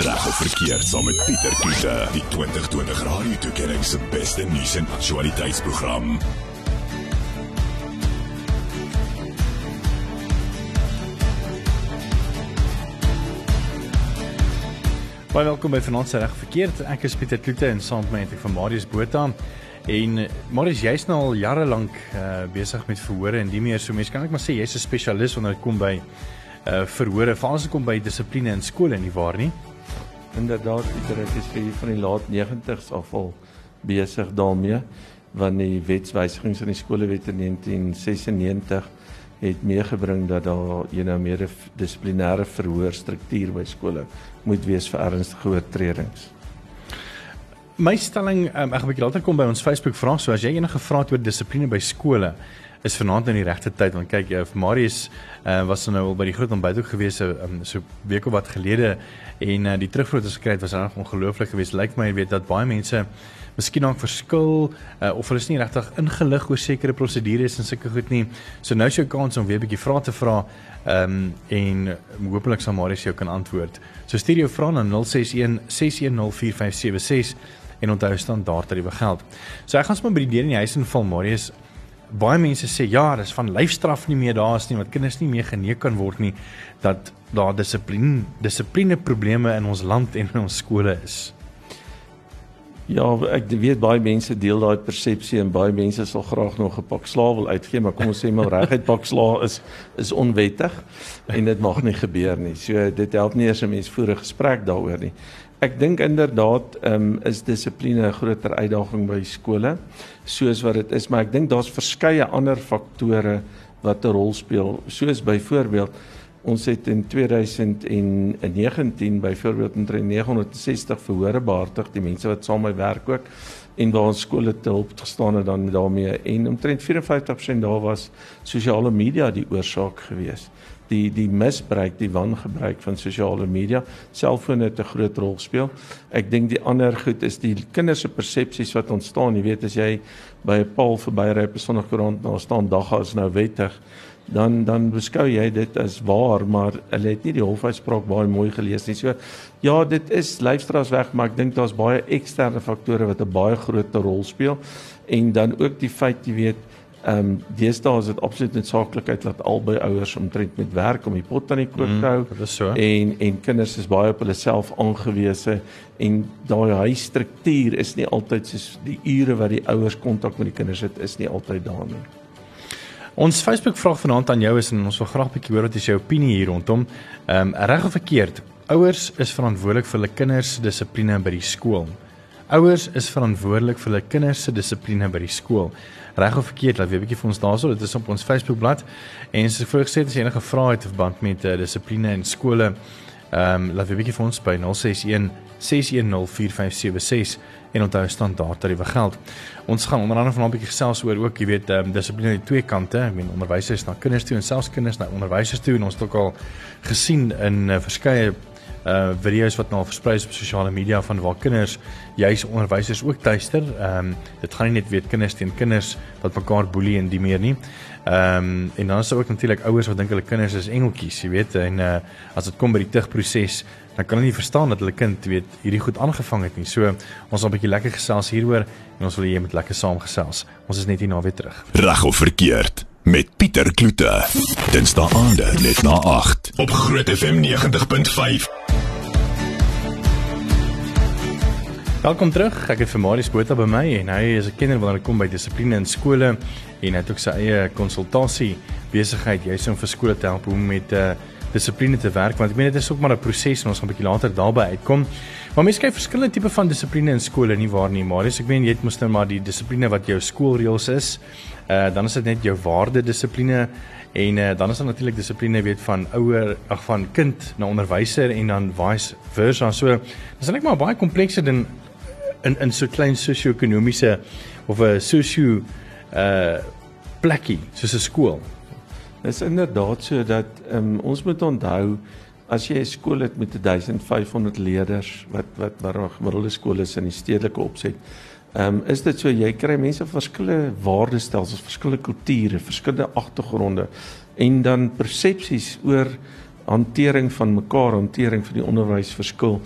Reg of verkeerd saam met Pieter Kloete, die 2020 Radio Tuigering se beste nuus en aktualiteitsprogram. Baie welkom by Vanaand se reg verkeerd. Ek is Pieter Kloete en saam met my het ek van Marius Botha. En eh, Marius, jy's nou al jare lank uh, besig met verhore en die meer so mense kan ek maar sê jy's 'n spesialis wanneer dit kom by uh verhore, veral as dit kom by dissipline in skole en nie waar nie? Inderdaad, Pieter, ek is vir van die laat 90s af al besig daarmee wanneer die wetswysigings in die skolewet in 1996 het meegebring dat daar jy nou meer dissiplinêre verhoorstruktuur by skole moet wees vir ernstige oortredings. My stelling, um, ek gaan 'n bietjie later kom by ons Facebook vra, so as jy enige vrae het oor dissipline by skole, is vanaand in die regte tyd want kyk jy, Marius uh, was nou al by die groot ontbyt ook gewees um, so week of wat gelede en uh, die terugvoer wat ons gekry het was reg ongelooflik geweest. Lyk my weet dat baie mense miskien dalk verskil uh, of hulle is nie regtig ingelig oor sekere prosedures en sulke goed nie. So nou is jou kans om weer 'n bietjie vrae te vra. Um, en hopelik sal Marius jou kan antwoord. So stuur jou vrae na 061 6104576 en onthou standaard tariewe geld. So ek gaan sommer by die deur in die huis inval Marius. Baie mense sê ja, dis van lyfstraf nie meer daar is nie, want kinders nie meer geneek kan word nie dat daar dissipline dissipline probleme in ons land en in ons skole is. Ja, ek weet baie mense deel daai persepsie en baie mense sal graag nog 'n pak slaag wil uitgee, maar kom ons sê maar reguit pak slaag is is onwettig en dit mag nie gebeur nie. So dit help nie eers 'n mens voer 'n gesprek daaroor nie. Ek dink inderdaad ehm um, is dissipline 'n groter uitdaging by skole soos wat dit is, maar ek dink daar's verskeie ander faktore wat 'n rol speel, soos byvoorbeeld Ons het in 2019 byvoorbeeld omtrent 960 verhore behartig, die mense wat saam my werk ook en waar ons skole te hulp gestaan het dan daarmee en omtrent 54% daar was sosiale media die oorsaak gewees. Die die misbruik, die wangebruik van sosiale media, selfone het 'n groot rol speel. Ek dink die ander goed is die kinders se persepsies wat ontstaan, jy weet as jy by 'n paal verbyry op 'n Sondagkoerant, daar staan dagga is nou wettig dan dan beskou jy dit as waar maar hulle het nie die hofuitspraak baie mooi gelees nie. So ja, dit is lyfstraas weg, maar ek dink daar's baie eksterne faktore wat 'n baie groot rol speel en dan ook die feit jy weet Ehm um, deesdae is dit absoluut noodsaaklikheid dat albei ouers omtrent met werk om die pot aan die kook te hou. Mm, so. En en kinders is baie op hulle self aangewese en daai huisstruktuur is nie altyd soos die ure wat die ouers kontak met die kinders het is nie altyd daar nie. Ons Facebook vraag vanaand aan jou is en ons wil graag 'n bietjie hoor wat is jou opinie hier rondom. Ehm um, reg of verkeerd? Ouers is verantwoordelik vir hulle kinders se dissipline by die skool. Ouers is verantwoordelik vir hulle kinders se dissipline by die skool. Reg of verkeerd? Laat weet 'n bietjie vir ons daarso. Dit is op ons Facebookblad. En soos vroeër gesê het, as jy enige vrae het verband met uh, dissipline in skole, ehm um, laat weet 'n bietjie vir ons by 061 6104576 en onthou standaard tariewe geld. Ons gaan onder andere vanaand 'n bietjie gesels oor ook, jy weet, ehm um, dissipline aan die twee kante. Ek meen onderwysers na kinders toe en selfs kinders na onderwysers toe en ons het ook al gesien in uh, verskeie uh video's wat nou versprei is op sosiale media van waar kinders juis onderwysers ook tuister. Ehm um, dit gaan nie net weet kinders teen kinders wat mekaar boelie en die meer nie. Ehm um, en dan is daar ook natuurlik ouers wat dink hulle kinders is engeltjies, jy weet, en uh as dit kom by die tugproses dan kan hulle nie verstaan dat hulle kind weet hierdie goed aangevang het nie. So ons wil 'n bietjie lekker gesels hieroor en ons wil hê jy moet lekker saamgesels. Ons is net hier na weer terug. Reg of verkeerd met Pieter Kloete. Dinsdae aande net na 8 op Groot FM 90.5. Welkom terug. Ek het vir Marius Botha by my en hy is 'n kenner wanneer dit kom by dissipline in skole en hy het ook sy eie konsultasie besigheid juis om vir skole te help om met 'n uh, dissipline te werk want ek meen dit is ook maar 'n proses en ons gaan 'n bietjie later daarby uitkom. Maar mense kyk verskillende tipe van dissipline in skole nie waar nie, maar ek meen jy het mos nou maar die dissipline wat jou skoolreëls is. Uh dan is dit net jou waarde dissipline en uh, dan is daar natuurlik dissipline weet van ouer ag van kind na onderwyser en dan vice versa. So dis net maar baie komplekser dan in in so klein sosio-ekonomiese of 'n sosio uh plekkie soos 'n skool. Dit is inderdaad so dat um, ons moet onthou as jy 'n skool het met 1500 leerders wat wat wat 'n gemiddelde skool is in die stedelike opset. Ehm um, is dit so jy kry mense van verskillende waardestelsels, verskillende kulture, verskillende agtergronde en dan persepsies oor hantering van mekaar, hantering van die onderwys verskil.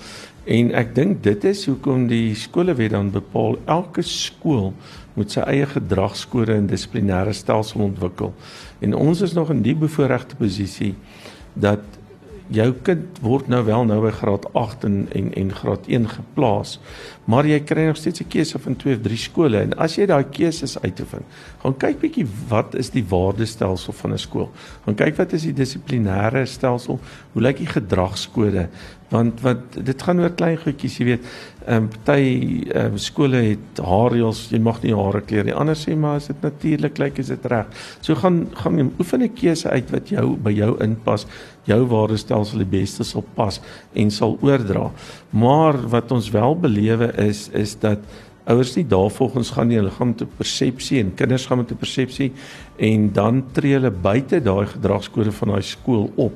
En ek dink dit is hoekom die skolewet dan bepaal elke skool moet sy eie gedragskode en dissiplinêre stelsel ontwikkel. En ons is nog in die bevoordeelde posisie dat jou kind word nou wel nou by graad 8 en en en graad 1 geplaas. Maar jy kry nog steeds 'n keuse van 2 of 3 skole en as jy daai keuses uitoefen, gaan kyk bietjie wat is die waardestelsel van 'n skool. Gaan kyk wat is die dissiplinêre stelsel, hoe lyk die gedragskode? Want wat dit gaan oor klein goedjies, jy weet. Ehm um, party ehm um, skole het haarreëls, jy mag nie hare kleur nie. Ander sê maar as dit natuurlik lyk, is dit reg. So gaan gaan oefen 'n keuse uit wat jou by jou inpas jou waardestelsel die beste sal pas en sal oordra. Maar wat ons wel belewe is is dat ouers nie daarvolgens gaan nie, hulle gaan met 'n persepsie en kinders gaan met 'n persepsie en dan tree hulle buite daai gedragskode van daai skool op.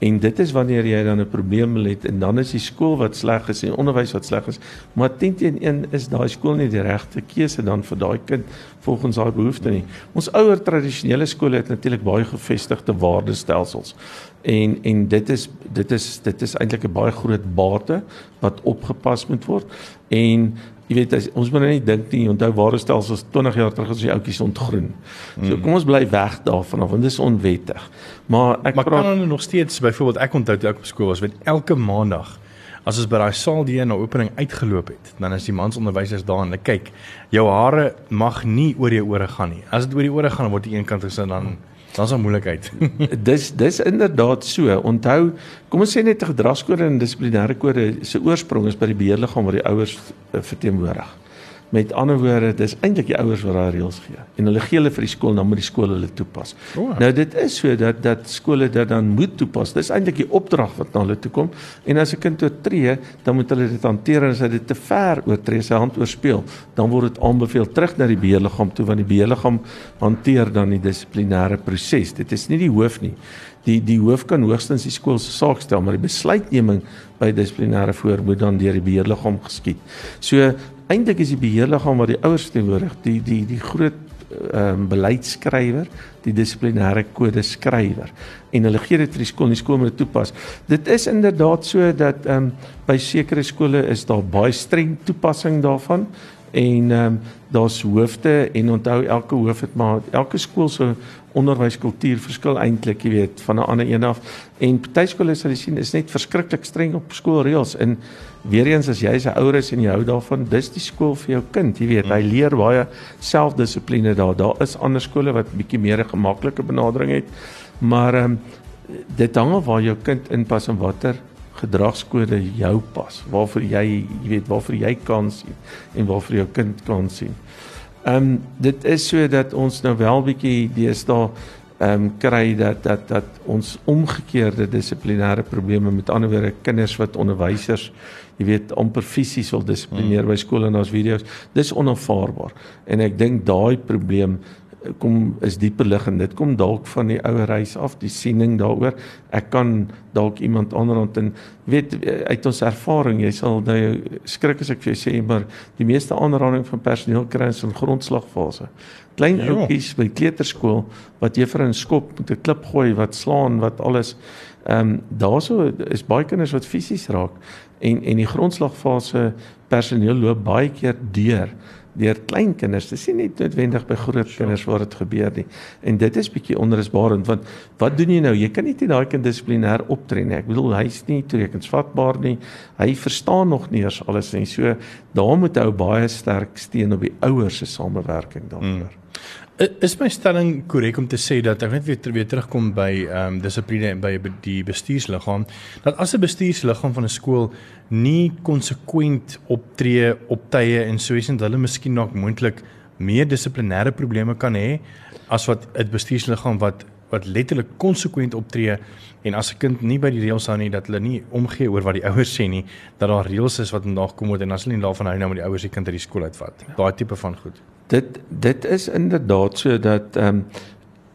En dit is wanneer jy dan 'n probleem het en dan is die skool wat sleg is en onderwys wat sleg is. Maar teen teen een is daai skool nie die regte keuse dan vir daai kind volgens haar behoeftes nie. Ons ouer tradisionele skole het natuurlik baie gevestigde waardestelsels. En en dit is dit is dit is eintlik 'n baie groot bate wat opgepas moet word. En jy weet as, ons moet nou nie dink nie onthou waardestelsels 20 jaar terug as die ouetjies ontgroen. So kom ons bly weg daarvan want dit is onwettig. Maar ek maar praat, kan hulle nog steeds byvoorbeeld ek onthou toe ek op skool was met elke maandag as ons by daai saal die na opening uitgeloop het, dan is die mansonderwysers daar en hulle kyk, jou hare mag nie oor jou ore gaan nie. As dit oor die ore gaan, word die een kant gesin dan dan is 'n moeilikheid. dis dis inderdaad so. Onthou, kom ons sê net gedragskode en dissiplinêre kode se oorsprong is by die beheerliggaam waar die ouers uh, verteenwoordig. Met ander woorde, dis eintlik die ouers wat daai reëls gee. En hulle gee hulle vir die skool, dan moet die skool hulle toepas. Oh. Nou dit is so dat dat skole dit dan moet toepas. Dis eintlik die opdrag wat na hulle toe kom. En as 'n kind oortree, dan moet hulle dit hanteer en as hy dit te ver oortree, sy hand oorspeel, dan word dit aanbeveel terug na die beheerliggaam toe want die beheerliggaam hanteer dan die dissiplinêre proses. Dit is nie die hoof nie. Die die hoof kan hoogstens die skool se saak stel, maar die besluitneming by dissiplinêre voor moet dan deur die beheerliggaam geskied. So eintlik is die beheerliggaam wat die ouers teenwoordig, die die die groot ehm um, beleidsskrywer, die dissiplinêre kode skrywer en hulle gee dit vir die skool en die skool moet dit toepas. Dit is inderdaad so dat ehm um, by sekere skole is daar baie streng toepassing daarvan en ehm um, daar's hoofde en onthou elke hoof het maar elke skool se onderwyskultuur verskil eintlik, jy weet, van 'n ander een af. En party skole sal jy sien is net verskriklik streng op skoolreëls en weer eens as jy se ouers en jy hou daarvan, dis die skool vir jou kind, jy weet, hy leer baie selfdissipline daar. Daar is ander skole wat bietjie meer 'n gemaklike benadering het. Maar ehm um, dit hang af waar jou kind inpas en watter gedragskode jou pas. Waarvoor jy, jy weet, waarvoor jy kan sien en waarvoor jou kind kan sien. Ehm um, dit is so dat ons nou wel bietjie deesdae ehm um, kry dat dat dat ons omgekeerde dissiplinêre probleme met ander woorde kinders wat onderwysers jy weet amper fisies wil dissiplineer hmm. by skole en ons video's dis onaanvaarbaar en ek dink daai probleem kom is dieper lig en dit kom dalk van die ouer huis af die siening daaroor. Ek kan dalk iemand onderhand en weet uit ons ervaring jy sal nou skrik as ek vir jou sê maar die meeste aanranding van personeel kry in grondslagfase. Klein ja. ouppies by kleuterskool wat juffrou in skop met 'n klip gooi wat slaan wat alles. Ehm um, daarso is baie kinders wat fisies raak en en die grondslagfase personeel loop baie keer deur deur klein kinders. Dis nie net noodwendig by groot sure. kinders waar dit gebeur nie. En dit is bietjie onrusbarend want wat doen jy nou? Jy kan nie teen daai kind dissiplinêr optree nie. Ek bedoel hy's nie toerekeningsvatbaar nie. Hy verstaan nog nie eers alles nie. So daar moet hy baie sterk steun op die ouers se samewerking daaroor. Mm. Is my stelling korrek om te sê dat ek net weer ter, weer terugkom by ehm um, dissipline by die bestuursliggaam? Dat as 'n bestuursliggaam van 'n skool nie konsekwent optree op tye en soos en hulle miskien dalk moontlik meer dissiplinêre probleme kan hê as wat 'n bestuursliggaam wat wat letterlik konsekwent optree en as 'n kind nie by die reëls hou nie dat hulle nie omgee oor wat die ouers sê nie dat daar reëls is wat nagekom word en as hulle nie daarvan hou nou moet die ouers die kind uit die skool uitvat. Daai tipe van goed dit dit is inderdaad so dat ehm um,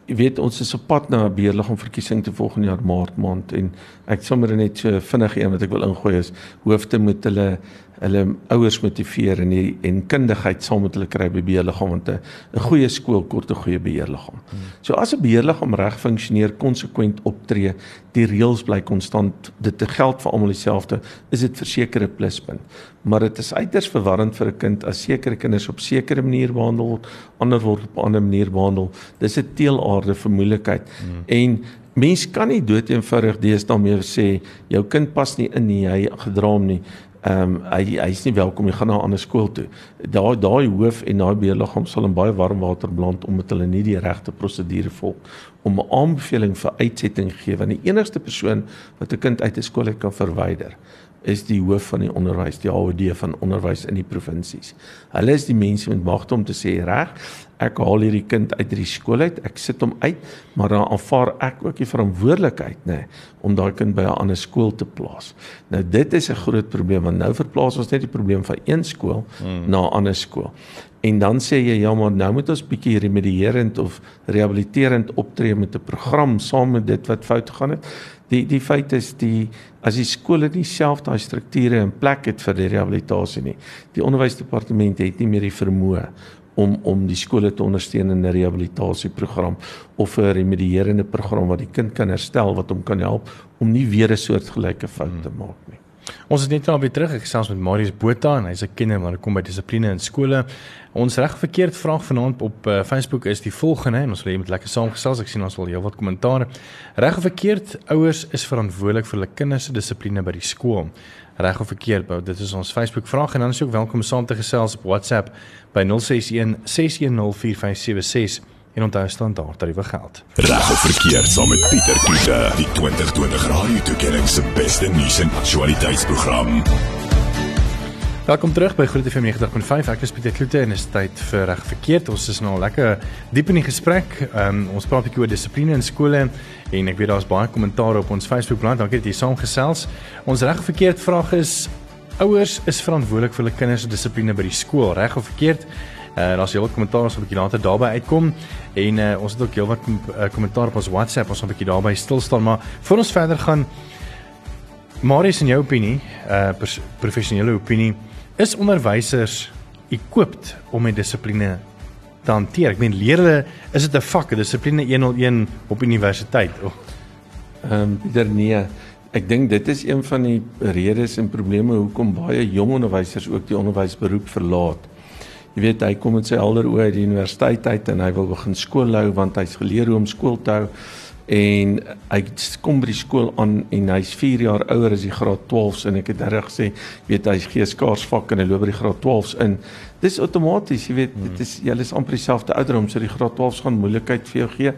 jy weet ons is op pad na 'n beheerliggaam verkiesing te volgende jaar maart maand en ek sommer net so vinnig een wat ek wil ingooi is hoofde moet hulle hulle ouers motiveer en die en kundigheid saam met hulle kry by beheerliggaam want 'n 'n goeie skool kort 'n goeie beheerliggaam. So as 'n beheerliggaam reg funksioneer, konsekwent optree, die reëls bly konstant, dit te geld vir almal dieselfde, is dit versekerde pluspunt. Maar dit is uiters verwarrend vir 'n kind as sekere kinders op sekere manier behandel word, ander word op 'n ander manier behandel. Dis 'n teelaarde vir moeilikheid. Hmm. En mens kan nie dood eenvoudig deesdae meer sê jou kind pas nie in nie, hy gedra hom nie. Ehm um, hy hy's nie welkom, hy gaan na 'n ander skool toe. Daai daai hoof en daai beheerliggaam sal in baie warm water beland omdat hulle nie die regte prosedure volg om 'n aanbeveling vir uitsetting gee want die enigste persoon wat 'n kind uit 'n skool kan verwyder is die hoof van die onderwys, die HOD van onderwys in die provinsies. Hulle is die mense met magte om te sê reg, ek haal hierdie kind uit hierdie skool uit, ek sit hom uit, maar dan aanvaar ek ook die verantwoordelikheid, nê, nee, om daai kind by 'n ander skool te plaas. Nou dit is 'n groot probleem want nou verplaas ons net die probleem van een skool hmm. na 'n ander skool. En dan sê jy ja maar nou moet ons bietjie remedierend of rehabiliterend optree met 'n program saam met dit wat fout gegaan het. Die die feit is die as die skole nie self daai strukture in plek het vir die rehabilitasie nie. Die onderwysdepartement het nie meer die vermoë om om die skole te ondersteun in 'n rehabilitasieprogram of 'n remedierende program wat die kind kan herstel wat hom kan help om nie weer 'n soortgelyke fout te maak nie. Ons is net nou weer terug. Ek gesels met Marius Botha en hy's 'n kenner dit kom by dissipline in skole. Ons reg verkeerd vraag vanaand op uh, Facebook is die volgende en ons wil hê met lekker saamgesels. Ek sien ons wil heelwat kommentaare. Reg of verkeerd, ouers is verantwoordelik vir hulle kinders se dissipline by die skool. Reg of verkeerd, bou. Dit is ons Facebook vraag en dan is jy ook welkom saam te gesels op WhatsApp by 061 610 4576 en onthou standaard tariewe geld. Reg of verkeerd saam met Pieter Kiefer, die 2020 Radio Tuigering se beste nuus en aktualiteitsprogram. Welkom terug by Groot FM 90.5. Ek is Pieter Kloete en is tyd vir reg verkeerd. Ons is nou lekker diep in die gesprek. Um, ons praat 'n bietjie oor dissipline in skole en ek weet daar's baie kommentaar op ons Facebook-bladsy. Dankie dat jy saamgesels. Ons reg verkeerd vraag is ouers is verantwoordelik vir hulle kinders se dissipline by die skool, reg of verkeerd? Uh, daar's heel wat kommentaar ons 'n bietjie later daarby uitkom en uh, ons het ook heel wat eh, kommentaar op ons WhatsApp ons 'n bietjie daarby stil staan maar voor ons verder gaan Marius in jou opinie, uh professionele opinie, is onderwysers equipped om met dissipline te hanteer? Ek meen leer hulle is dit 'n vak, dissipline 101 op universiteit? Ehm um, Pieter nee. Ek dink dit is een van die redes en probleme hoekom baie jong onderwysers ook die onderwysberoep verlaat jy weet hy kom met sy helder oë uit die universiteit uit en hy wil begin skool hou want hy's geleer hoe om skool te hou. En hy kom by die skool aan en hy's 4 jaar ouer as die graad 12s en ek het reg gesê weet hy gee skaars vak en hy loop by die graad 12s in. Dis outomaties jy weet dit is jy is amper dieselfde ouderdom so die graad 12s gaan moeilikheid vir jou gee.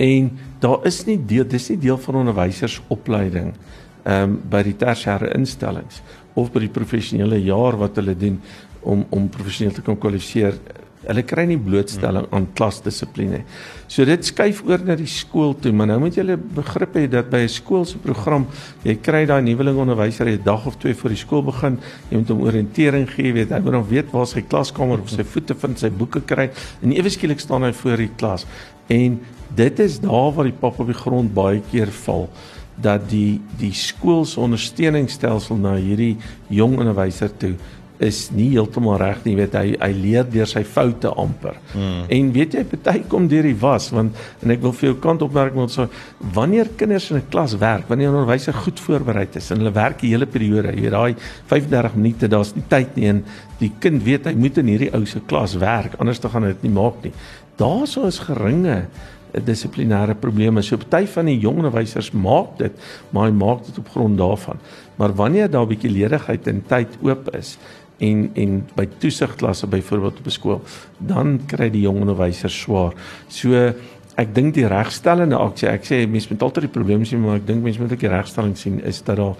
En daar is nie deel dis nie deel van onderwysersopleiding ehm um, by die tersiêre instellings of by die professionele jaar wat hulle doen om om professioneel te kan kwalifiseer. Hulle kry nie blootstelling aan klasdissipline. So dit skuif oor na die skool toe, maar nou moet jy begrip hê dat by 'n skool se program, jy kry daai nuweling onderwyser 'n dag of twee voor die skool begin, jy moet hom oriëntering gee, weet hy moet dan weet waar sy klaskamer of sy voete vind, sy boeke kry en ewe skielik staan hy voor die klas. En dit is daar waar die pap op die grond baie keer val dat die die skool se ondersteuningsstelsel na hierdie jong onderwyser toe is nie heeltemal reg nie, weet hy hy leer deur sy foute amper. Hmm. En weet jy party kom deur die was want en ek wil vir jou kant opmerk moet so wanneer kinders in 'n klas werk, wanneer 'n onderwyser goed voorberei is en hulle werk die hele periode, jy daai 35 minute, daar's nie tyd nie en die kind weet hy moet in hierdie ou se klas werk, anders dan gaan dit nie maak nie. Daarso is geringe dissiplinêre probleme. So party van die jong onderwysers maak dit, maar hy maak dit op grond daarvan. Maar wanneer daar 'n bietjie ledigheid en tyd oop is, en en by toesigklasse byvoorbeeld op 'n skool, dan kry die jong onderwysers swaar. So ek dink die regstellende aksie, ek sê mense moet altyd die probleme sien, maar ek dink mense moet ook die regstelling sien is dat daar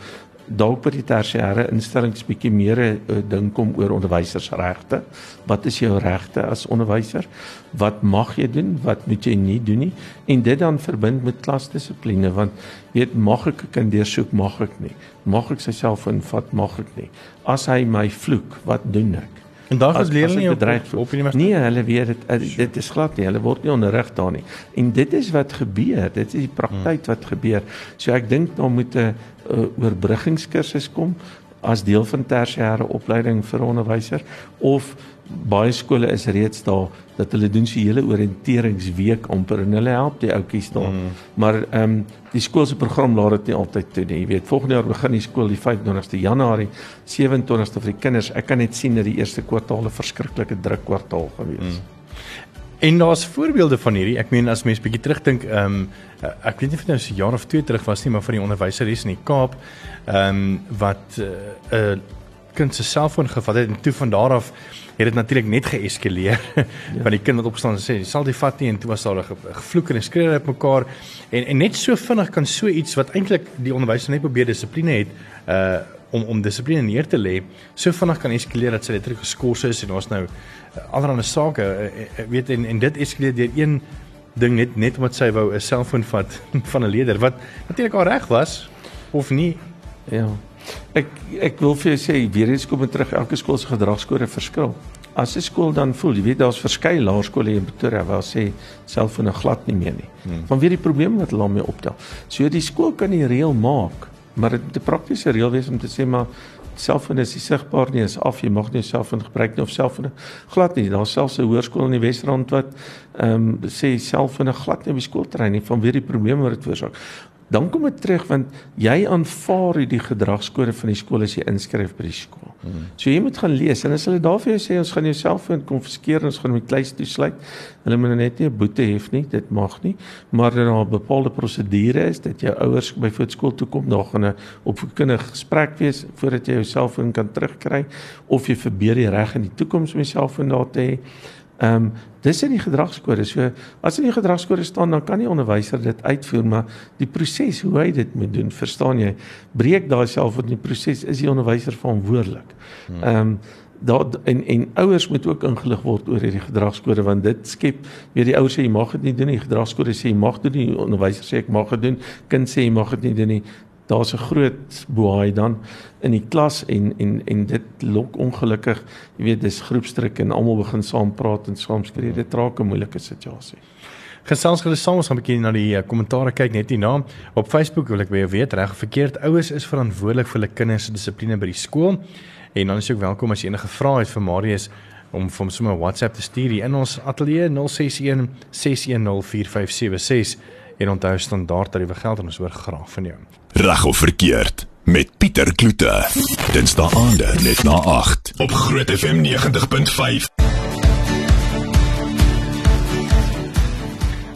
dalk by die tersiêre instellings bietjie meer 'n uh, ding kom oor onderwysersregte. Wat is jou regte as onderwyser? Wat mag jy doen? Wat moet jy nie doen nie? En dit dan verbind met klasdissipline want weet mag ek 'n kind deursoek, mag ek nie. Mag ek sy selfoon vat, mag ek nie. As hy my vloek, wat doen ek? En daar is leerlinge op, op, op universiteit. Nee, hulle weet dit uh, dit is glad nie. Hulle word nie onderrig daar nie. En dit is wat gebeur. Dit is die praktyk wat gebeur. So ek dink daar moet 'n uh, oorbruggingskursus kom as deel van tersiêre opleiding vir onderwyser of baie skole is reeds daar dat hulle doen so 'n hele oriënteringsweek amper en hulle help die ouetjies daar. Mm. Maar ehm um, die skool se program laat dit nie altyd toe nie. Jy weet, volgende jaar begin die skool die 25ste Januarie, 27ste vir die kinders. Ek kan net sien dat die eerste kwartaal 'n verskriklike druk kwartaal gewees. Mm. En daar's voorbeelde van hierdie. Ek meen as mens bietjie terugdink, ehm um, ek weet nie of dit nou so 'n jaar of 2 terug was nie, maar van die onderwyseres in die Kaap, ehm um, wat 'n uh, uh, kind se selfoon gevat het en toe van daar af het dit natuurlik net geeskaleer. Ja. van die kind wat opstaan en sê, "Sal dit vat nie" en toe was daar 'n gevloek en 'n skreeu op mekaar en en net so vinnig kan so iets wat eintlik die onderwyser net probeer dissipline het, uh om om dissipline neer te lê, so vinnig kan eskaleer dat sy letterlik geskort is en ons nou uh, allerlei sake uh, uh, weet en en dit eskaleer deur een ding net net omdat sy wou 'n selfoon vat van 'n leerder wat natuurlik al reg was of nie. Ja. Ek ek wil vir jou sê weer eens kom terug elke skool se gedragskode verskil. As 'n skool dan voel, jy weet daar's verskeie laerskole in Pretoria waar sê selfone glad nie meer nie. Hmm. Van weer die probleme wat hulle daarmee optel. So die skool kan die reël maak, maar dit 'n praktiese reël wees om te sê maar selfone is sigbaar nie is af jy mag nie selfone gebruik nie of selfone glad nie daar's selfs 'n hoërskool in die Wesrand wat ehm um, sê selfone glad nie op die skoolterrein nie van weer die probleme wat dit veroorsaak dan kom dit terug want jy aanvaar hierdie gedragskode van die skool as jy inskryf by die skool. So jy moet gaan lees en as hulle daar vir jou sê ons gaan jou selfoon konfiskeer en ons gaan hom kluis toesluit, hulle moet net nie 'n boete hê nie, dit mag nie, maar daar 'n bepaalde prosedure is dat jou ouers by voorskool toe kom, daar gaan 'n opvoedkundige gesprek wees voordat jy jou selfoon kan terugkry of jy verbeur die reg in die toekoms om jou selfoon daar te hê. Ehm um, dis in die gedragskode. So as in die gedragskode staan dan kan die onderwyser dit uitvoer, maar die proses hoe hy dit moet doen, verstaan jy? Breek daai self in die proses is die onderwyser verantwoordelik. Hmm. Ehm um, daar en en ouers moet ook ingelig word oor hierdie gedragskode want dit skep weet die ouers sê jy mag dit nie doen nie, gedragskode sê jy mag dit doen, die onderwyser sê ek mag dit doen, kind sê jy mag dit nie doen nie daar's 'n groot boei dan in die klas en en en dit lok ongelukkig, jy weet, dis groepsdruk en almal begin saam praat en saam skree. Dit raak 'n moeilike situasie. Gesels hulle saam ons gaan 'n bietjie na die uh, kommentaare kyk net hierna. Op Facebook wil ek by jou weet reg of verkeerd ouers is verantwoordelik vir hulle kinders se dissipline by die skool. En dan is jy ook welkom as jy enige vrae het vir Marius om vir hom sommer WhatsApp te stuur in ons ateljee 061 610 4576 en onthou standaard tariewe geld en ons hoor graag van jou. Reg of verkeerd met Pieter Kloete. Dinsdae aande net na 8 op Groot FM 90.5.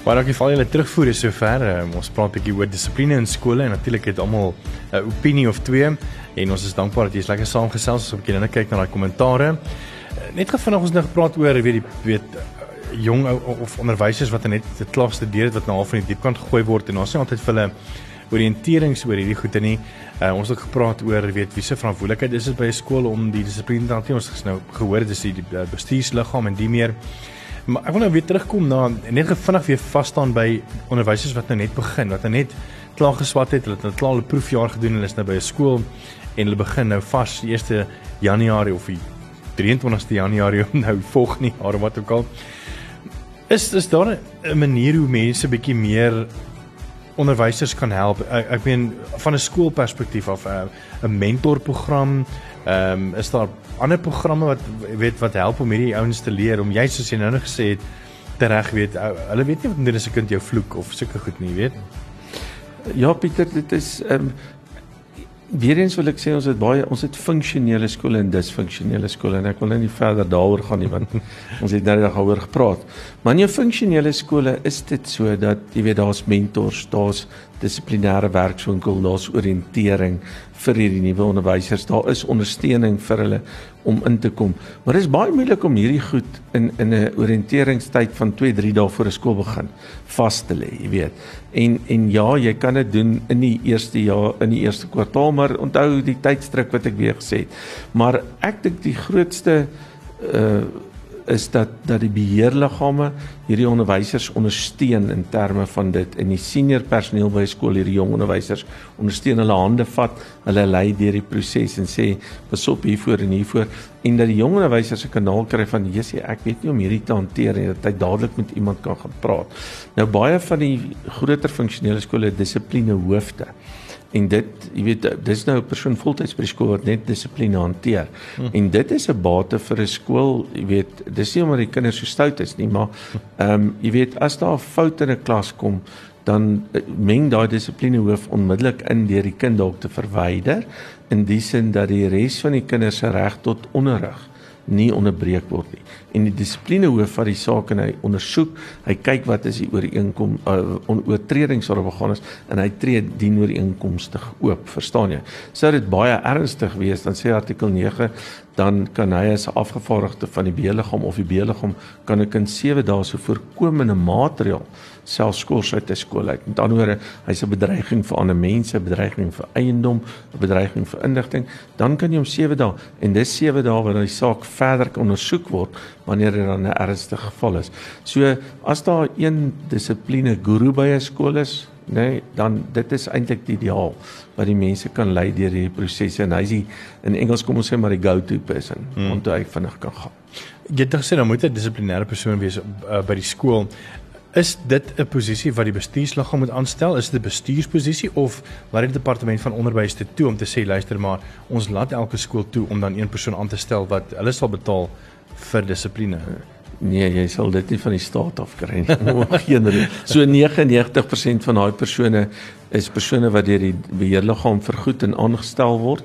Maar ook geval julle terugvoer is sover. Um, ons praat 'n bietjie oor dissipline in skole en natuurlik het almal 'n uh, opinie of twee en ons is dankbaar dat jy lekker saamgesels het om 'n bietjie kyk na daai kommentare. Uh, net gefvinding ons nou gepraat oor weet die weet jong of onderwysers wat net te klas studeer het wat nou half van die diepkant gegooi word en ons sê altyd vir hulle oriënterings oor hierdie goede nie. Uh, ons het gepraat oor weet wie se verantwoordelikheid is dit by 'n skool om die dissipline hanteer. Ons nou gehoor dis die bestuursliggaam en die meer. Maar ek wil nou weer terugkom na net vinnig weer vas staan by onderwysers wat nou net begin, wat nou net klaar geswat het, hulle het nou klaar hulle proefjaar gedoen en hulle is nou by 'n skool en hulle begin nou vas die 1 Januarie of die 23ste Januarie nou volgende jaar wat ook al. Is is daar 'n manier hoe mense bietjie meer onderwysers kan help. Ek, ek meen van 'n skoolperspektief af eh, 'n mentorprogram. Ehm um, is daar ander programme wat weet wat help om hierdie ouens te leer om jy soos jy nou net gesê het te reg weet. Uh, hulle weet nie wat doen as 'n kind jou vloek of sulke goed nie, weet. Ja Pieter, dit is ehm um, Weerens wil ek sê ons het baie ons het funksionele skole en disfunksionele skole en ek wil nou nie verder daaroor gaan nie want ons het nou net daaroor gepraat. Maar in jou funksionele skole is dit so dat jy weet daar's mentors, daar's dissiplinêre werkswinkel, daar's oriëntering vir hierdie nuwe onderwysers. Daar is ondersteuning vir hulle om in te kom. Maar dit is baie moeilik om hierdie goed in in 'n oriënteringstyd van 2-3 dae voor 'n skool begin vas te lê, jy weet. En en ja, jy kan dit doen in die eerste jaar in die eerste kwartaal, maar onthou die tydstruk wat ek weer gesê het. Maar ek dink die grootste uh is dat dat die beheerliggame hierdie onderwysers ondersteun in terme van dit. En die senior personeel by skool hierdie jong onderwysers ondersteun hulle hande vat, hulle lei deur die proses en sê pasop hiervoor en hiervoor. En dat die jong onderwysers 'n kanaal kry van Jesus, ek weet nie om hierdie te hanteer en dat hy dadelik met iemand kan gaan praat. Nou baie van die groter funksionele skole dissipline hoofde en dit jy weet dis nou 'n persoon voltyds by die skool wat net dissipline hanteer. Hmm. En dit is 'n bate vir 'n skool, jy weet, dis nie omdat die kinders so stout is nie, maar ehm um, jy weet as daar 'n fout in 'n klas kom, dan eh, meng daai dissipline hoof onmiddellik in deur die kind dalk te verwyder in die sin dat die res van die kinders se reg tot onderrig nie onderbreek word nie. En die dissipline hoof van die saak en hy ondersoek, hy kyk wat is die ooreenkom uh, oortredings wat begaan is en hy tree dien ooreenkomstig oop, verstaan jy? Sou dit baie ernstig wees dan sê artikel 9 dan kan hy as afgevaardigde van die beliggaam of die beliggaam kan ek in 7 dae so voorkomende maatreël self skors uit 'n skool uit. Met ander woorde, hy's 'n bedreiging vir ander mense, 'n bedreiging vir eiendom, 'n bedreiging vir inligting, dan kan jy hom 7 dae en dis 7 dae wanneer die saak verder ondersoek word wanneer dit dan 'n ernstige geval is. So as daar een dissipline guru by 'n skool is, nê, nee, dan dit is eintlik die ideaal wat die mense kan lei deur hierdie prosesse en hy's in Engels kom ons sê maar die go-to person hmm. om toe hy vinnig kan gaan. Jy het gesê dan moet 'n dissiplinêre persoon wees uh, by die skool. Is dit 'n posisie wat die bestuursliggaam moet aanstel? Is dit 'n bestuursposisie of laat die departement van onderwys dit toe om te sê luister maar ons laat elke skool toe om dan een persoon aan te stel wat hulle sal betaal vir dissipline? Nee, jy sal dit nie van die staat af kry nie. Geen rede. So 99% van daai persone is persone wat deur die beheerliggaam vergoed en aangestel word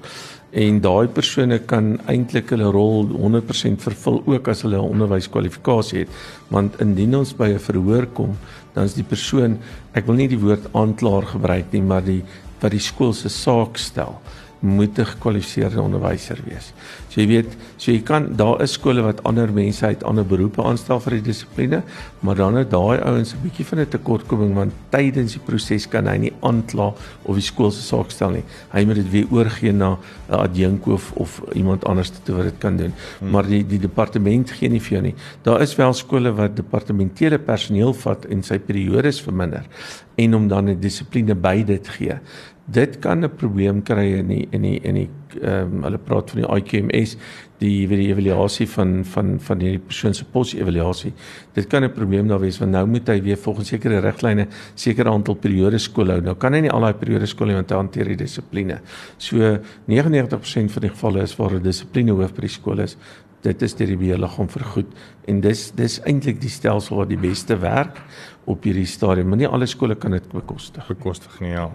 en daai persone kan eintlik hulle rol 100% vervul ook as hulle 'n onderwyskwalifikasie het. Want indien ons by 'n verhoor kom dan is die persoon ek wil nie die woord aanklaer gebruik nie maar die wat die skool se saak stel moet 'n gekwalifiseerde onderwyser wees. So jy weet, so jy kan daar is skole wat ander mense uit ander beroepe aanstel vir die dissipline, maar dan het daai ouens 'n bietjie van 'n tekortkoming want tydens die proses kan hy nie aankla of die skool se saak stel nie. Hy moet dit weer oorgee na 'n adjunk of of iemand anders te wat dit kan doen. Hmm. Maar die die departement gee nie vir jou nie. Daar is wel skole wat departementele personeel vat en sy periodes verminder en om dan 'n dissipline by dit gee dit kan 'n probleem kry in die in die in die ehm um, hulle praat van die IQMS die weet die evaluasie van van van hierdie persoon se pos evaluasie dit kan 'n probleem daar wees want nou moet hy weer volgens sekere riglyne sekere aantal periodes skool hou. Nou kan hy nie al daai periodes skool hê want hy hanteer die dissipline so 99% van die gevalle is waar 'n dissipline hoof by die skool is. Dit is deur die beheerliggaam vergoed. En dis dis eintlik die stelsel wat die beste werk op hierdie stadium. Maar nie alle skole kan dit bekostig bekostig nie ja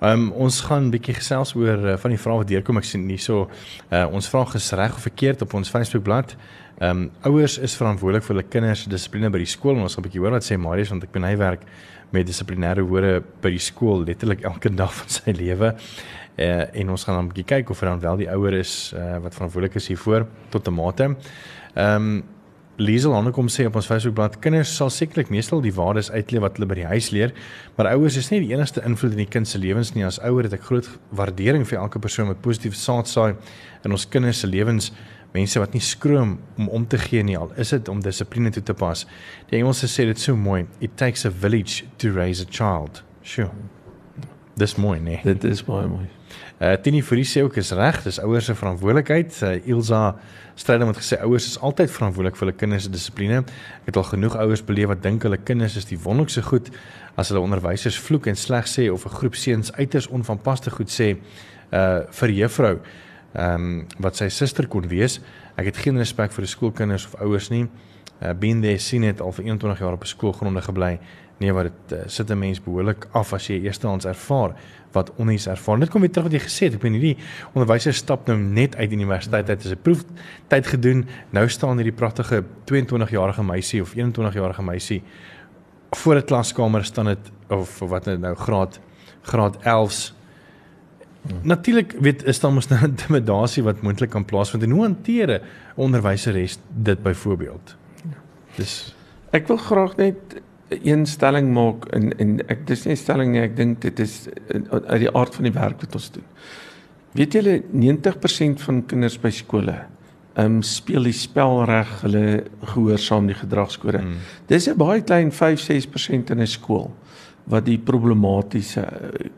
um, ons gaan 'n bietjie gesels oor uh, van die vrae wat deurkom. Ek sien hierso uh, ons vraag is reg of verkeerd op ons Facebookblad. Ehm um, ouers is verantwoordelik vir hulle kinders se dissipline by die skool. Ons gaan 'n bietjie hoor wat sê Marius want ek ben hy werk met dissiplinêre hore by die skool letterlik elke dag van sy lewe. Uh, en ons gaan dan 'n bietjie kyk of er dan wel die ouer is uh, wat verantwoordelik is hiervoor tot 'n mate. Ehm um, Liesel aan kom sê op ons Facebookblad kinders sal sekerlik meestal die waardes uitleef wat hulle by die huis leer, maar ouers is nie die enigste invloed in die kind se lewens nie. As ouer het ek groot waardering vir elke persoon wat positief saad saai in ons kinders se lewens, mense wat nie skroom om om te gee nie al is dit om dissipline toe te pas. Die Engelse sê dit so mooi, it takes a village to raise a child. Sjoe. Dis mooi, nee. Dit is baie mooi. Uh Tini Fourie sê ook is reg, dis ouers se verantwoordelikheid. Uh, Ilsa Strydom het gesê ouers is altyd verantwoordelik vir hulle kinders se dissipline. Ek het al genoeg ouers beleef wat dink hulle kinders is die wonderlikste goed as hulle onderwysers vloek en sleg sê of 'n groep seuns uiters onvanpaste goed sê uh vir juffrou ehm um, wat sy suster kon wees. Ek het geen respek vir die skoolkinders of ouers nie. Uh been there seen it al vir 21 jaar op skoolgronde gebly. Nee, wat dit uh, sit 'n mens behoorlik af as jy eerstehands ervaar wat onnies ervaar. Dit kom weer terug wat jy gesê het. Ek meen hierdie onderwysers stap nou net uit universiteit uit. Dit is 'n proeftyd gedoen. Nou staan hierdie pragtige 22-jarige meisie of 21-jarige meisie voor 'n klaskamer staan dit of wat nou graad graad 11s. Hmm. Natuurlik weet is daar mos nou intimidasie wat moontlik kan plaasvind en hoe hanteer 'n onderwyser dit byvoorbeeld? Dis ek wil graag net een stelling maak en en ek dis nie 'n stelling nie, ek dink dit is uit die aard van die werk wat ons doen. Weet julle 90% van kinders by skole ehm um, speel die spel reg, hulle gehoorsaam die gedragskode. Hmm. Dis 'n baie klein 5-6% in 'n skool wat die problematiese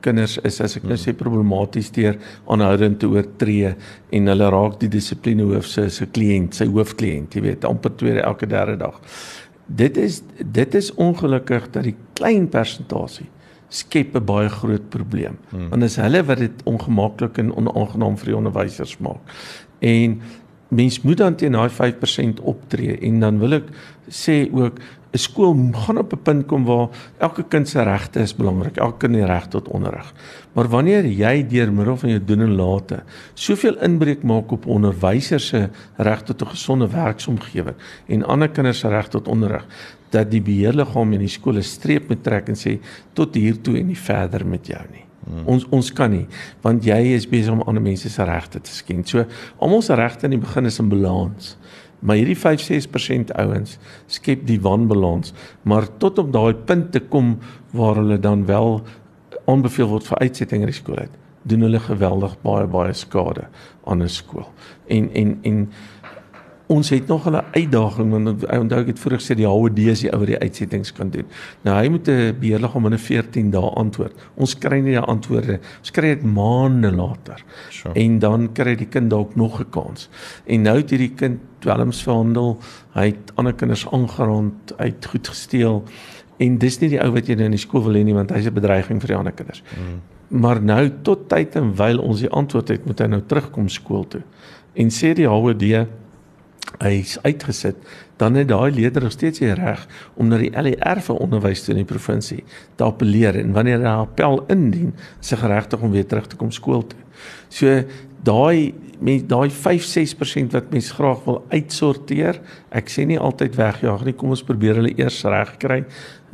kinders is as ek nou sê problematies deur aanhoudend te oortree en hulle raak die dissipline hoof se se kliënt, sy hoofkliënt, jy weet, amper tweede elke derde dag dit is dit is ongelukkig dat die klein persentasie skep 'n baie groot probleem. Hmm. Want is hulle wat dit ongemaklik en onaangenaam vir die onderwysers maak. En mens moet dan teen daai 5% optree en dan wil ek sê ook 'n skool gaan op 'n punt kom waar elke kind se regte is belangrik. Elke kind het reg tot onderrig. Maar wanneer jy deur middel van jou doen en late soveel inbreuk maak op onderwysers se reg tot 'n gesonde werksomgewing en ander kinders se reg tot onderrig, dat die beheerliggaam in die skole streep moet trek en sê tot hier toe en nie verder met jou nie. Hmm. Ons ons kan nie want jy is besig om ander mense se regte te skend. So almal se regte in die begin is in balans. Maar hierdie 5-6% ouens skep die wanbalans, maar tot op daai punt te kom waar hulle dan wel aanbeveel word vir uitsetting skool uit, doen hulle geweldig baie baie skade aan 'n skool. En en en ons het nog 'n uitdaging want ek onthou ek het vroeër gesê die HOD is die ou wat die uitsettings kan doen. Nou hy moet 'n beheerliggaam binne 14 dae antwoord. Ons kry nie die antwoorde. Ons kry dit maande later. Sure. En dan kry die kind dalk nog 'n kans. En nou het hierdie kind dwelms verhandel. Hy het ander kinders aangerand, uit goed gesteel. En dis nie die ou wat jy nou in die skool wil hê nie want hy's 'n bedreiging vir die ander kinders. Mm. Maar nou tot tyd en wyl ons die antwoord het, moet hy nou terugkom skool toe. En sê die HOD hy's uitgesit, dan het daai leerder nog steeds die reg om na die LER vir onderwys toe in die provinsie te appeleer en wanneer hy 'n appel indien, is hy geregtig om weer terug te kom skool toe. So daai met daai 5-6% wat mense graag wil uitsorteer, ek sê nie altyd wegjaag nie, kom ons probeer hulle eers regkry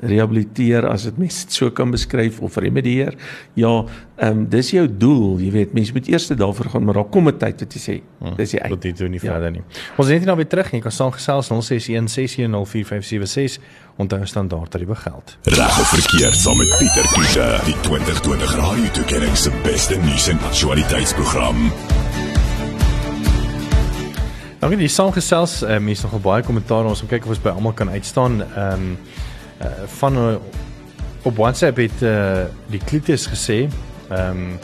rehabiliteer as dit mens so kan beskryf of remedieer. Ja, ehm um, dis jou doel, jy weet, mense moet eers daarvoor gaan, maar daar kom 'n tyd wat jy sê, hmm, dis jy uit. Dit doen nie ja. verder nie. Ons is net nou weer terug en jy kan saamgesels 0616104576 onthou standaard tariewe geld. Reg of verkeerd saam met Pieter Kiefer, die 2020 Radio Tuigering se beste nuus en aktualiteitsprogram. Dan die saamgesels, uh, mense nog baie kommentaar ons om kyk of ons by almal kan uitstaan. Ehm um, uh, van uh, op WhatsApp het uh, die Klites gesê, ehm um,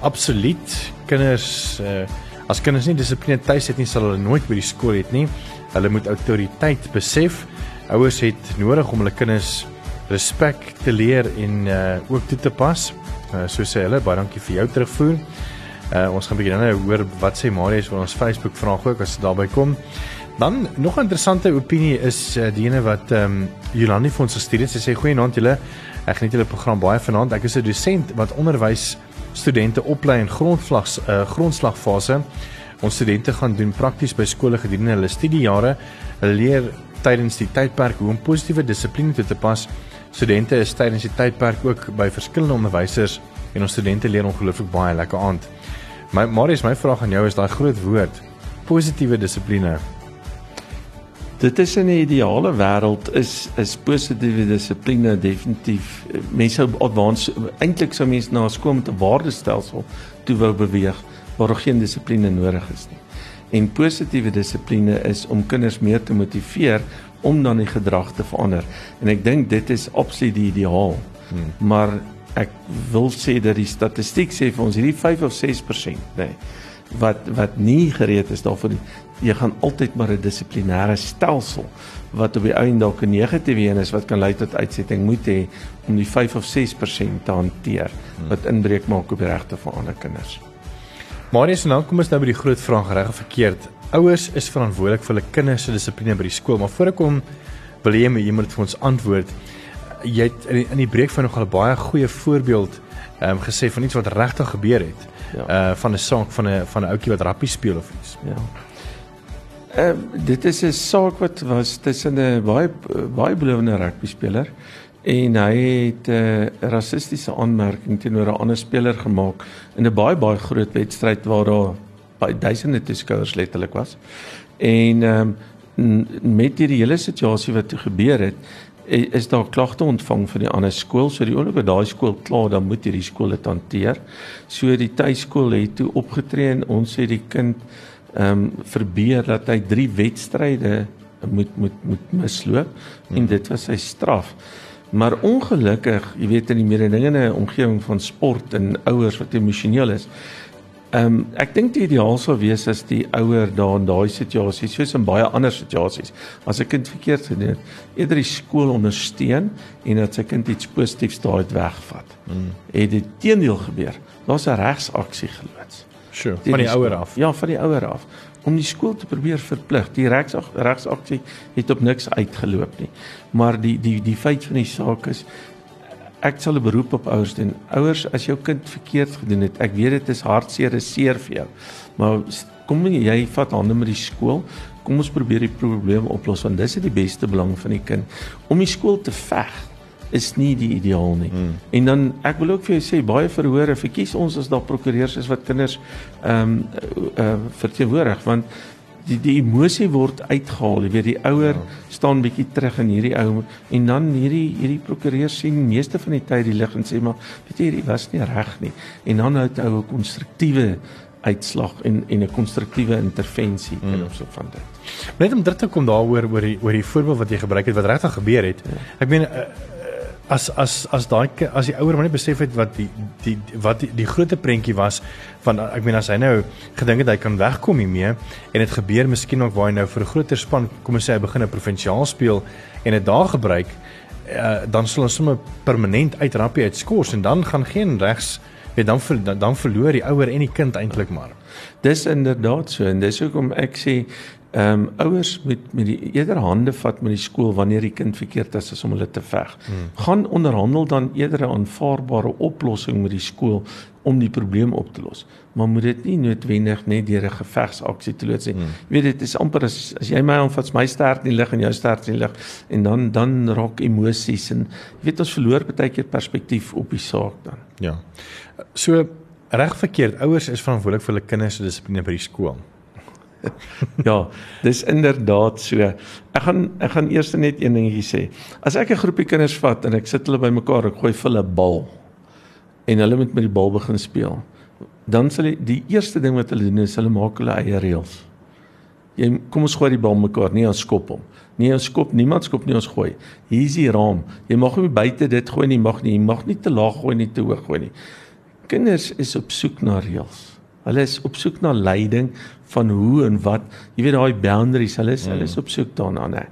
absoluut kinders uh, as kinders nie dissipline tuis het nie, sal hulle nooit by die skool het nie. Hulle moet autoriteit besef. Ouers het nodig om hulle kinders respek te leer en uh, ook toe te pas. Uh, so sê hulle, baie dankie vir jou terugvoer. Uh, ons gaan begin nou hoor wat sê Marius van ons Facebook vraag ook as dit daarby kom. Dan nog 'n interessante opinie is uh, die ene wat ehm um, Jolandi vir ons gestuur het. Sy sê goeienaand julle. Ek geniet julle program baie vanaand. Ek is 'n dosent wat onderwys studente oplei in grondslag uh, grondslagfase. Ons studente gaan doen prakties by skole gedurende hulle studiejare. Hulle leer tydens die tydperk hoe om positiewe dissipline toe te pas. Studente is tydens die tydperk ook by verskillende onderwysers en ons studente leer ongelooflik baie lekker aand. My Marius, my vraag aan jou is daai groot woord positiewe dissipline Dit is in 'n ideale wêreld is is positiewe dissipline definitief mense sou advance eintlik sou mense na skool met 'n waardestelsel toe wou beweeg waar geen dissipline nodig is nie. En positiewe dissipline is om kinders meer te motiveer om dan die gedrag te verander. En ek dink dit is absoluut die ideaal. Hmm. Maar ek wil sê dat die statistiek sê vir ons hierdie 5 of 6%, nê, nee, wat wat nie gereed is daarvoor nie jy gaan altyd maar 'n dissiplinêre stelsel wat op die einde dalk 'n negatiewe een is wat kan lei tot uitsetting moet hê om die 5 of 6% te hanteer wat inbreuk maak op die regte van ander kinders. Marius, nou kom ons nou by die groot vraag reg of verkeerd. Ouers is verantwoordelik vir hulle kinders se dissipline by die skool, maar voor ek kom wil jy my iemand vir ons antwoord. Jy het in die, in die breek van nog 'n baie goeie voorbeeld ehm um, gesê van iets wat regtig gebeur het. Ja. Uh van 'n saak van 'n van 'n ouetjie wat rappie speel of iets. Ja. Ehm uh, dit is 'n saak wat was tussen 'n baie baie belovende rugby speler en hy het 'n uh, rassistiese aanmerking teenoor 'n ander speler gemaak in 'n baie baie groot wedstryd waar daar baie duisende toeskouers letterlik was. En ehm um, met hierdie hele situasie wat toe gebeur het, is daar klagte ontvang van die ander skool. So die oomblik wat daai skool klaar, dan moet hierdie skool dit hanteer. So die tuiskool het toe opgetree en ons sê die kind ehm um, verbeer dat hy 3 wedstryde moet moet moet misloop en dit was sy straf. Maar ongelukkig, jy weet in die mededingende omgewing van sport en ouers wat emosioneel is, Ehm um, ek dink die ideaal sou wees as die ouer daar in daai situasie, soos in baie ander situasies, as 'n kind verkeerd gedoen het, eerder die skool ondersteun en dat sy kind iets positiefs daaruit wegvat. Mm. Het dit teendeel gebeur, daar's 'n regsaksie geloods. Sure, van die ouer af. Ja, van die ouer af om die skool te probeer verplig. Die regsaksie het op niks uitgeloop nie. Maar die die die feit van die saak is ek sal 'n beroep op ouers doen. Ouers, as jou kind verkeerd gedoen het, ek weet dit is hartseer, is seer vir jou. Maar kom jy vat hande met die skool. Kom ons probeer die probleem oplos want dis die beste belang van die kind om die skool te veg is nie die ideaal nie. Hmm. En dan ek wil ook vir jou sê baie verhore verkies ons as daar prokureurs is wat kinders ehm um, uh, uh, verteenwoordig want die die emosie word uitgehaal. Jy weet die ouer ja. staan bietjie terug in hierdie ou en dan hierdie hierdie prokureur sien meeste van die tyd die lig en sê maar weet jy hierdie was nie reg nie. En dan het hy 'n konstruktiewe uitslag en en 'n konstruktiewe intervensie mm. in opsig van dit. Net om dit te kom daaroor oor die oor die voorbeeld wat jy gebruik het wat regtig gebeur het. Ja. Ek meen uh, as as as daai as die ouer maar net besef het wat die die wat die, die groot prentjie was van ek meen as hy nou gedink het hy kan wegkom hiermee en dit gebeur miskien ook waar hy nou vir 'n groter span kom ons sê hy begin 'n provinsiaal speel en dit daar gebruik uh, dan sal ons sommer permanent uit rappie uit skors en dan gaan geen regs weet dan dan, dan verloor die ouer en die kind eintlik maar. Dis inderdaad so en dis hoekom ek sê Ehm um, ouers moet met die eerder hande vat met die skool wanneer die kind verkeerd is as om hulle te veg. Hmm. Gaan onderhandel dan eerder 'n aanvaarbare oplossing met die skool om die probleem op te los. Maar moet dit nie noodwendig net deur 'n gevegsaksie te loods nie. Hmm. Jy weet dit is amper as as jy my aanvat, my sterk in die lig en jou sterk in die lig en dan dan raak emosies en jy weet ons verloor baie keer perspektief op die saak dan. Ja. So reg verkeerd ouers is verantwoordelik vir hulle kinders se dissipline by die skool ja, dis inderdaad so. Ek gaan ek gaan eers net een dingetjie sê. As ek 'n groepie kinders vat en ek sit hulle bymekaar, ek gooi vir hulle 'n bal en hulle moet met die bal begin speel. Dan sal die, die eerste ding wat hulle doen is hulle maak hulle eie reëls. Jy kom ons gooi die bal mekaar, nie ons skop hom. Nie ons skop, niemand skop nie ons gooi. Hier is die raam. Jy mag nie buite dit gooi nie, mag nie. Jy mag nie te laag gooi nie, te hoog gooi nie. Kinders is op soek na reëls. Hulle is op soek na leiding van hoe en wat. Jy weet daai boundaries, hulle is mm. hulle is op soek daarna, nê.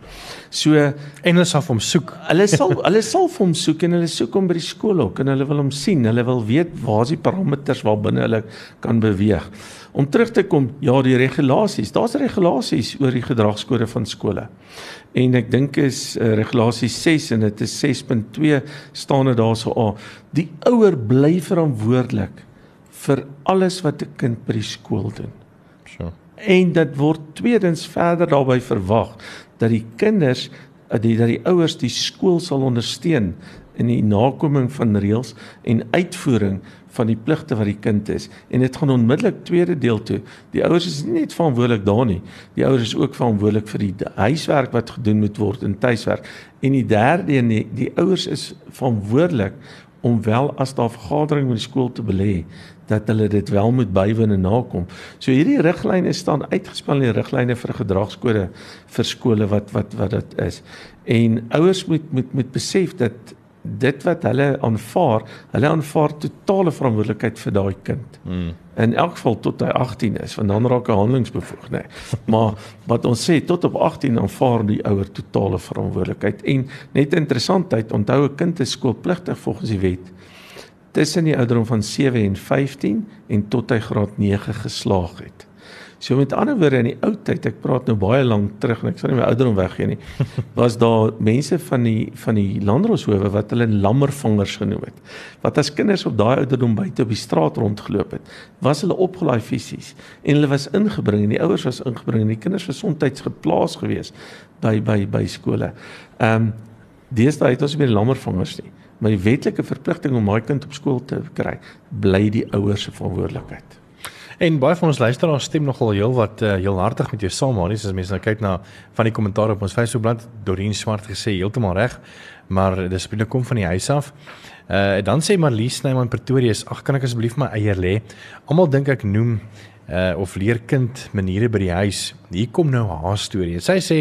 So en hulle sal hom soek. Hulle sal hulle sal hom soek en hulle soek hom by die skool ook en hulle wil hom sien. Hulle wil weet waar is die parameters waar binne hulle kan beweeg. Om terug te kom, ja, die regulasies. Daar's regulasies oor die gedragskode van skole. En ek dink is uh, regulasie 6 en dit is 6.2 staan dit daarso a. Die ouer bly verantwoordelik vir alles wat 'n kind by die skool doen. So. En dit word tweedens verder daarbey verwag dat die kinders dat die dat die ouers die skool sal ondersteun in die nakoming van reëls en uitvoering van die pligte wat die kind is en dit gaan onmiddellik tweede deel toe die ouers is nie net verantwoordelik daar nie die ouers is ook verantwoordelik vir die huiswerk wat gedoen moet word in tuiswerk en die derde een die, die ouers is verantwoordelik om wel as daar vergadering met die skool te belê dat hulle dit wel moet bywoon en nakom. So hierdie riglyne staan uitgespel in die riglyne vir gedragskode vir skole wat wat wat dit is. En ouers moet moet moet besef dat dit wat hulle aanvaar, hulle aanvaar totale verantwoordelikheid vir daai kind. Hmm. In elk geval tot hy 18 is, want dan raak hy handelingsbevoegd, nê. Nee. Maar wat ons sê tot op 18 aanvaar die ouer totale verantwoordelikheid. En net interessantheid, onthou 'n kind is skoolpligtig volgens die wet tussen die ouderdom van 7 en 15 en tot hy graad 9 geslaag het. So met ander woorde in die ou tyd, ek praat nou baie lank terug en ek sal nie my ouderdom weggee nie, was daar mense van die van die landdroshowe wat hulle lammervangers genoem het. Wat as kinders op daai ouderdom buite op die straat rondgeloop het, was hulle opgelaai fisies en hulle was ingebring en die ouers was ingebring en die kinders was soms geplaas gewees by by by skole. Ehm um, deesdae het ons nie meer lammervangers nie maar die wetlike verpligting om my kind op skool te kry bly die ouers se verantwoordelikheid. En baie van ons luisteraars stem nogal heel wat uh, heel hartig met jou saam, maar as mense nou kyk na van die kommentaar op ons Facebookblad, Dorien Swart gesê heeltemal reg, maar dis binne kom van die huis af. Uh dan sê Marlies Snyman Pretoria, ag kan ek asseblief my eier lê? Almal dink ek noem uh of leer kind maniere by die huis. Hier kom nou haar storie. Sy sê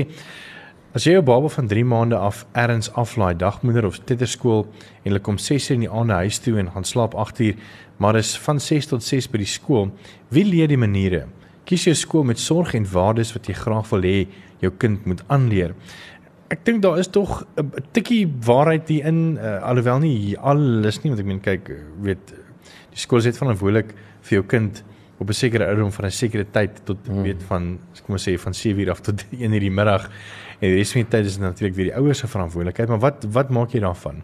As jy jou baba van 3 maande af erns aflaai dagmoeder of titterskool en hulle kom 6:00 in die aand huis toe en gaan slaap 8:00, maar is van 6 tot 6 by die skool, wie leer die maniere? Kies jou skool met sorg en waardes wat jy graag wil hê jou kind moet aanleer. Ek dink daar is tog 'n tikkie waarheid hier in uh, alhoewel nie alles nie want ek meen kyk weet die skool is net verantwoordelik vir jou kind op 'n sekere ouderdom van 'n sekere tyd tot hmm. weet van kom ons sê van 7 uur af tot 1 uur die middag En die res van die tyd is natuurlik weer die ouers se verantwoordelikheid, maar wat wat maak jy daarvan?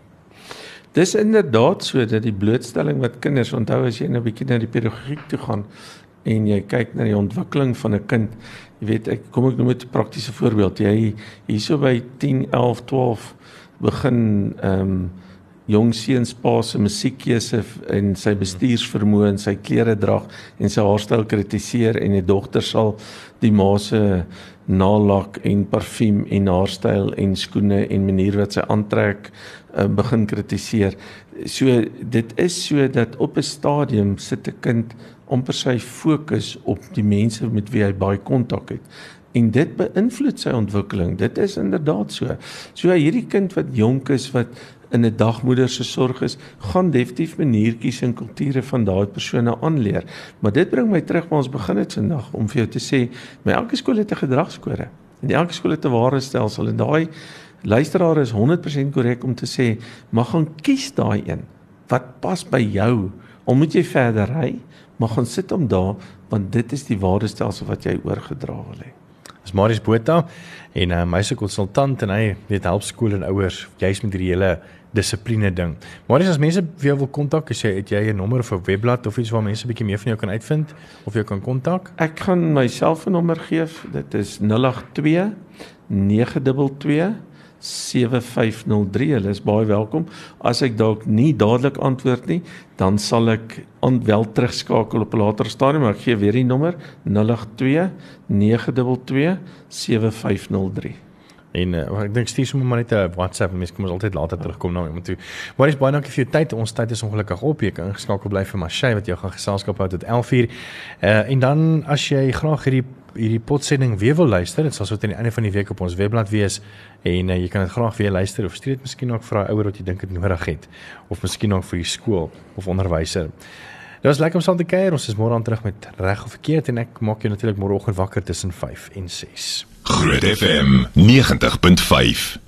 Dis inderdaad so dat die blootstelling wat kinders onthou as jy nou 'n bietjie na die pedagogiek toe gaan en jy kyk na die ontwikkeling van 'n kind, jy weet ek kom ek noem 'n praktiese voorbeeld. Jy hierso by 10, 11, 12 begin ehm um, jong seuns pa se musiekkeuse en sy bestuursvermoë en sy klere drag en sy haarstyl kritiseer en die dogter sal die ma se nalak en parfuum en haarstyl en skoene en manier wat sy aantrek uh, begin kritiseer. So dit is so dat op 'n stadium sit 'n kind amper sy fokus op die mense met wie hy baie kontak het en dit beïnvloed sy ontwikkeling. Dit is inderdaad so. So hierdie kind wat jonk is wat in 'n dagmoeder se sorg is, gaan definitief maniertjies en kulture van daai persone aanleer. Maar dit bring my terug waar ons begin het vandag om vir jou te sê, my elke skool het 'n gedragskode en elke skool het 'n waarestelsel en daai luisteraar is 100% korrek om te sê, mag gaan kies daai een wat pas by jou. Al moet jy verder ry, maar gaan sit om daar want dit is die waarestelsel wat jy oorgedra wil hê. Dis Marius Botha en 'n uh, meise konsultant en hy weet help skole en ouers juis met hierdie hele dissipline ding. Marius as mense weer wil kontak, as jy het jy 'n nommer of 'n webblad of iets waar mense 'n bietjie meer van jou kan uitvind of jy kan kontak? Ek gaan my selfoonnommer gee. Dit is 082 922 7503. Hulle is baie welkom. As ek dalk nie dadelik antwoord nie, dan sal ek wel terugskakel op 'n later stadium, maar ek gee weer die nommer 082 922 7503. En uh, ek dink stuur sommer maar net 'n WhatsApp, mense kom ons altyd later terugkom na iemand toe. Maar dis baie dankie vir jou tyd. Ons tyd is ongelukkig op. Jy kan ingeskakel bly vir Mashay wat jou gaan geselskap hou tot 11:00. Uh en dan as jy graag hierdie hierdie potsending weer wil luister, dit sal so teen die einde van die week op ons webblad wees en uh, jy kan dit graag weer luister of stuur dit miskien ook vir 'n ouer wat jy dink dit nodig het of miskien ook vir die skool of onderwyser. Dit was lekker om saam te kuier. Ons is môre aan terug met reg of verkeerd en ek maak jou natuurlik môreoggend wakker tussen 5 en 6. Groot FM 90.5